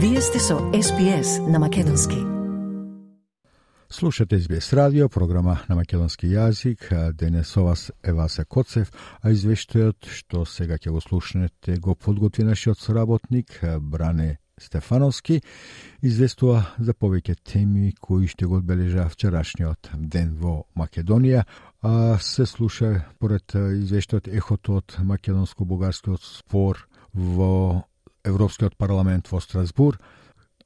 Вие сте со SPS на Македонски. Слушате SBS радио, програма на македонски јазик. Денес со вас е Васе Коцев, а извештајот што сега ќе го слушнете го подготви нашиот соработник Бране Стефановски известува за повеќе теми кои ще го одбележа вчерашниот ден во Македонија, а се слуша поред извештајот ехото од македонско-бугарскиот спор во Европскиот парламент во Страсбур,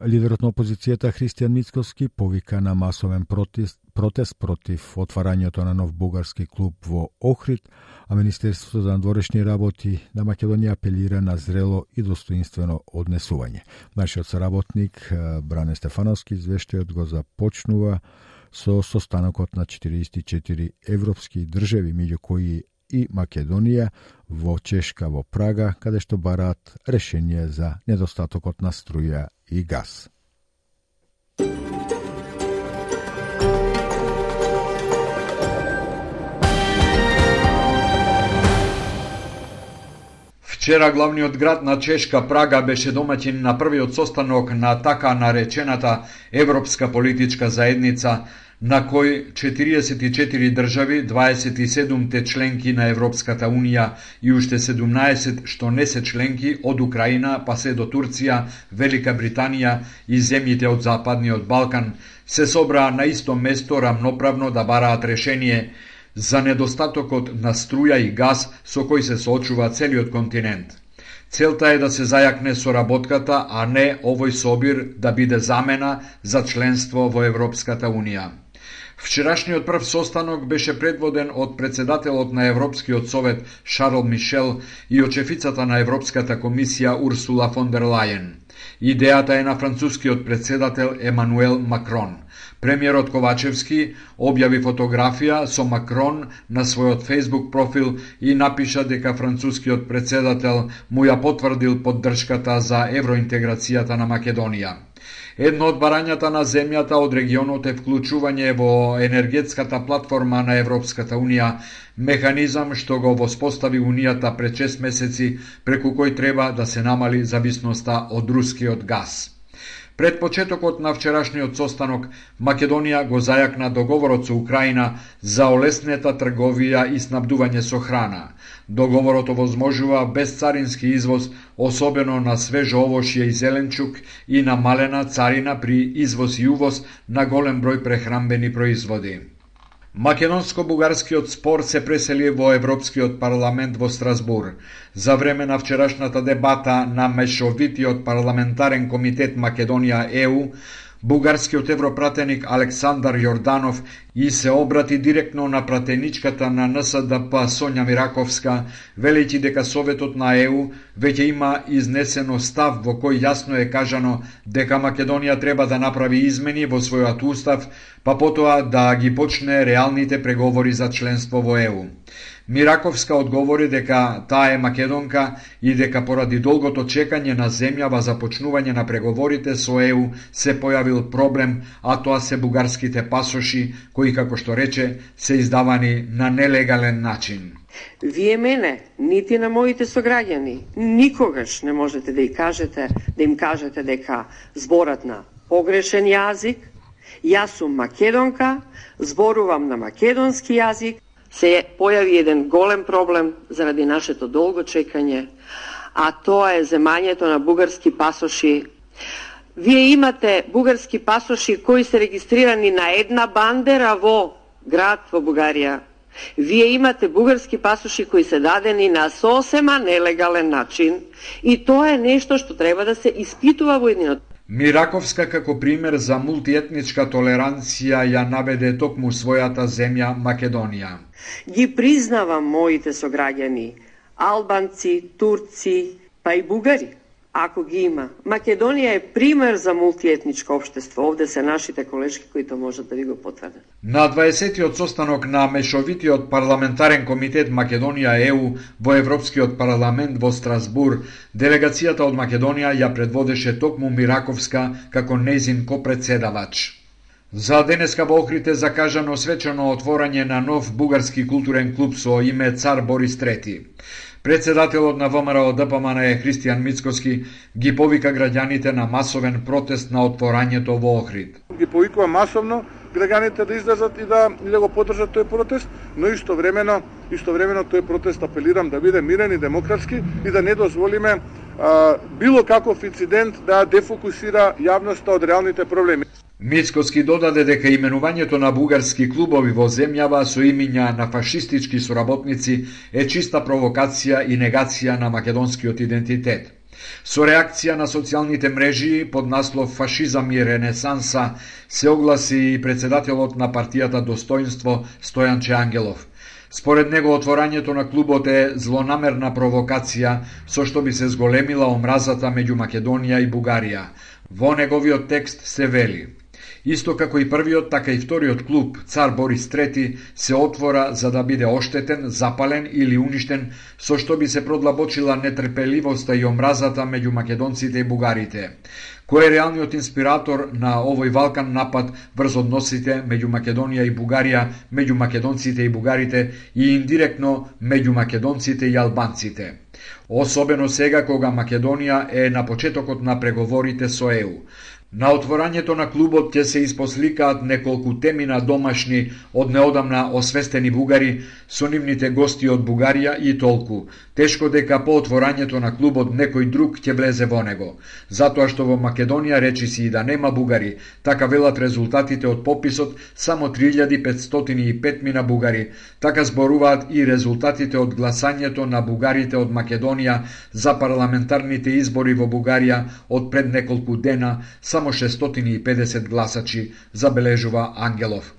лидерот на опозицијата Христијан Мицковски повика на масовен протест, протест против отварањето на нов бугарски клуб во Охрид, а Министерството за надворешни работи на Македонија апелира на зрело и достоинствено однесување. Нашиот соработник Бране Стефановски извештајот го започнува со состанокот на 44 европски држави, меѓу кои и Македонија во Чешка во Прага, каде што бараат решение за недостатокот на струја и газ. Вчера главниот град на Чешка Прага беше домаќин на првиот состанок на така наречената Европска политичка заедница на кој 44 држави, 27-те членки на Европската Унија и уште 17 што не се членки од Украина па се до Турција, Велика Британија и земјите од Западниот Балкан се собраа на исто место рамноправно да бараат решение за недостатокот на струја и газ со кој се соочува целиот континент. Целта е да се зајакне соработката, а не овој собир да биде замена за членство во Европската Унија. Вчерашниот прв состанок беше предводен од председателот на Европскиот совет Шарл Мишел и од шефицата на Европската комисија Урсула фон дер Лајен. Идејата е на францускиот председател Емануел Макрон. Премиерот Ковачевски објави фотографија со Макрон на својот Facebook профил и напиша дека францускиот председател му ја потврдил поддршката за евроинтеграцијата на Македонија. Едно од барањата на земјата од регионот е вклучување во енергетската платформа на Европската Унија, механизам што го воспостави Унијата пред 6 месеци, преку кој треба да се намали зависноста од рускиот газ. Пред почетокот на вчерашниот состанок, Македонија го зајакна договорот со Украина за олеснета трговија и снабдување со храна. Договорот овозможува безцарински извоз, особено на свежо овошје и зеленчук и на малена царина при извоз и увоз на голем број прехрамбени производи. Македонско-бугарскиот спор се пресели во Европскиот парламент во Страсбур. За време на вчерашната дебата на Мешовитиот парламентарен комитет Македонија ЕУ, Бугарскиот европратеник Александар Јорданов и се обрати директно на пратеничката на НСДП Сонја Мираковска, велејќи дека Советот на ЕУ веќе има изнесено став во кој јасно е кажано дека Македонија треба да направи измени во својот устав, па потоа да ги почне реалните преговори за членство во ЕУ. Мираковска одговори дека таа е македонка и дека поради долгото чекање на земјава за почнување на преговорите со ЕУ се појавил проблем, а тоа се бугарските пасоши кои, како што рече, се издавани на нелегален начин. Вие мене, нити на моите сограѓани, никогаш не можете да, кажете, да им кажете дека зборат на погрешен јазик, јас сум македонка, зборувам на македонски јазик, се појави еден голем проблем заради нашето долго чекање, а тоа е земањето на бугарски пасоши. Вие имате бугарски пасоши кои се регистрирани на една бандера во град во Бугарија. Вие имате бугарски пасоши кои се дадени на сосема нелегален начин и тоа е нешто што треба да се испитува во едниот Мираковска како пример за мултиетничка толеранција ја наведе токму својата земја Македонија. Ги признавам моите сограѓани, албанци, турци, па и бугари ако ги има. Македонија е пример за мултиетничко општество. Овде се нашите колешки кои тоа можат да ви го потврдат. На 20-тиот состанок на Мешовитиот парламентарен комитет Македонија ЕУ во Европскиот парламент во Страсбур, делегацијата од Македонија ја предводеше токму Мираковска како незин копредседавач. За денеска во Охрите закажано свечено отворање на нов бугарски културен клуб со име Цар Борис III. Председателот на ВМРО ДПМН е Христијан Мицкоски ги повика граѓаните на масовен протест на отворањето во Охрид. Ги повикува масовно граѓаните да излезат и да и да го поддржат тој протест, но исто времено исто времено тој протест апелирам да биде мирен и демократски и да не дозволиме а, било каков инцидент да дефокусира јавноста од реалните проблеми. Мицкоски додаде дека именувањето на бугарски клубови во земјава со имиња на фашистички соработници е чиста провокација и негација на македонскиот идентитет. Со реакција на социјалните мрежи под наслов Фашизам и ренесанса се огласи и председателот на партијата Достоинство Стојанче Ангелов. Според него отворањето на клубот е злонамерна провокација со што би се зголемила омразата меѓу Македонија и Бугарија. Во неговиот текст се вели – Исто како и првиот, така и вториот клуб, цар Борис III, се отвора за да биде оштетен, запален или уништен, со што би се продлабочила нетрпеливоста и омразата меѓу македонците и бугарите. Кој е реалниот инспиратор на овој валкан напад врз односите меѓу Македонија и Бугарија, меѓу македонците и бугарите и индиректно меѓу македонците и албанците? Особено сега кога Македонија е на почетокот на преговорите со ЕУ. На отворањето на клубот ќе се испосликаат неколку теми на домашни од неодамна освестени бугари со нивните гости од Бугарија и толку. Тешко дека по отворањето на клубот некој друг ќе влезе во него. Затоа што во Македонија речи си и да нема бугари, така велат резултатите од пописот, само 3505 мина бугари. Така зборуваат и резултатите од гласањето на бугарите од Македонија за парламентарните избори во Бугарија од пред неколку дена, само 650 гласачи, забележува Ангелов.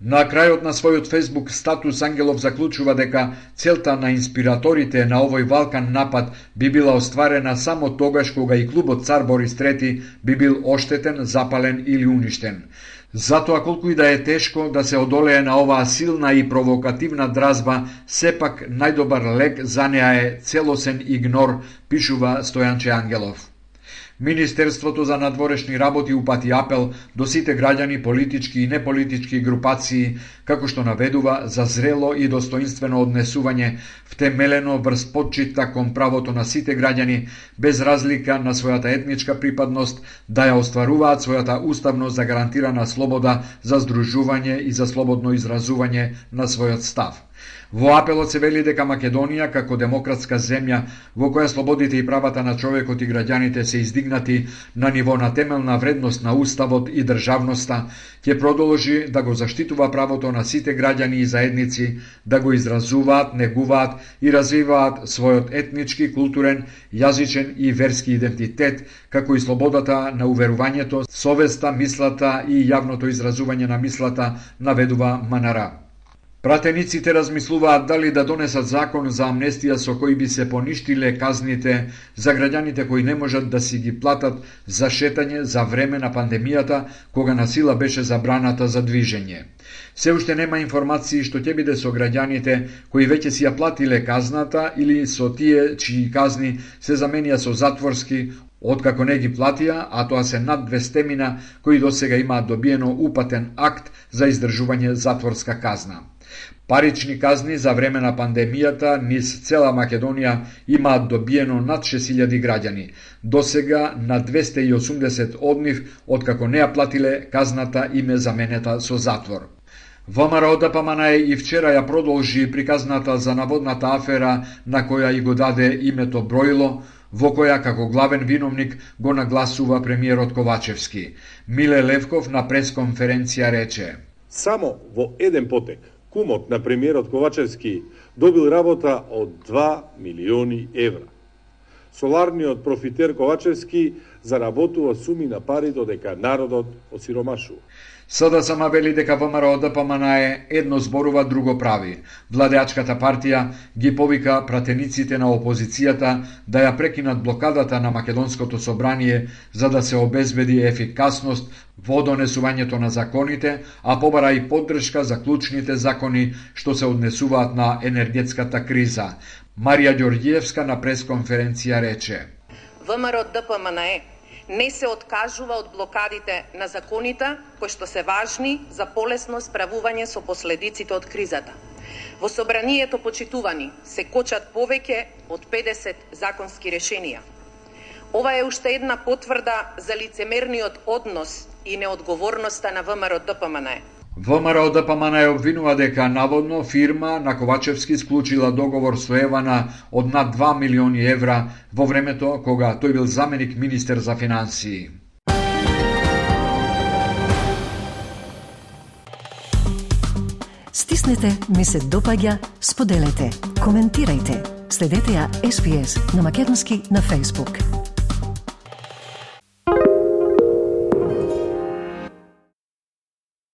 На крајот на својот Facebook статус Ангелов заклучува дека целта на инспираторите на овој валкан напад би била остварена само тогаш кога и клубот Цар Борис III би бил оштетен, запален или уништен. Затоа колку и да е тешко да се одолее на оваа силна и провокативна дразба, сепак најдобар лек за неа е целосен игнор, пишува Стојанче Ангелов. Министерството за надворешни работи упати апел до сите граѓани, политички и неполитички групации, како што наведува за зрело и достоинствено однесување втемелено врз подчита кон правото на сите граѓани, без разлика на својата етничка припадност, да ја остваруваат својата уставно загарантирана слобода за здружување и за слободно изразување на својот став. Во апелот се вели дека Македонија, како демократска земја, во која слободите и правата на човекот и граѓаните се издигнати на ниво на темелна вредност на Уставот и државноста, ќе продолжи да го заштитува правото на сите граѓани и заедници да го изразуваат, негуваат и развиваат својот етнички, културен, јазичен и верски идентитет, како и слободата на уверувањето, совеста, мислата и јавното изразување на мислата, наведува Манара. Пратениците размислуваат дали да донесат закон за амнестија со кој би се поништиле казните за граѓаните кои не можат да си ги платат за шетање за време на пандемијата, кога на сила беше забраната за движење. Се уште нема информации што ќе биде со граѓаните кои веќе си ја платиле казната или со тие чии казни се заменија со затворски, откако не ги платија, а тоа се над 200 мина кои досега имаат добиено упатен акт за издржување затворска казна. Парични казни за време на пандемијата низ цела Македонија имаат добиено над 6000 граѓани. До сега на 280 од нив, откако не ја платиле казната име заменета со затвор. ВМРО ДПМН и вчера ја продолжи приказната за наводната афера на која и го даде името Бројло, во која како главен виновник го нагласува премиерот Ковачевски. Миле Левков на пресконференција рече: Само во еден потек кумот на премиерот Ковачевски добил работа од 2 милиони евра. Соларниот профитер Ковачевски заработува суми на пари додека народот осиромашува. СДСМ вели дека ВМРО ДПМН е едно зборува, друго прави. Владеачката партија ги повика пратениците на опозицијата да ја прекинат блокадата на Македонското собрание за да се обезбеди ефикасност во донесувањето на законите, а побара и поддршка за клучните закони што се однесуваат на енергетската криза. Марија Ѓорѓиевска на пресконференција рече: ВМРО ДПМН е не се откажува од блокадите на законите кои што се важни за полесно справување со последиците од кризата. Во собранието почитувани се кочат повеќе од 50 законски решенија. Ова е уште една потврда за лицемерниот однос и неодговорноста на ВМРО ДПМН. ВМРО ДПМН да обвинува дека наводно фирма на Ковачевски склучила договор со Евана од над 2 милиони евра во времето кога тој бил заменик министер за финансии. Стиснете, ми се допаѓа, споделете, коментирајте. Следете ја SPS на Македонски на Facebook.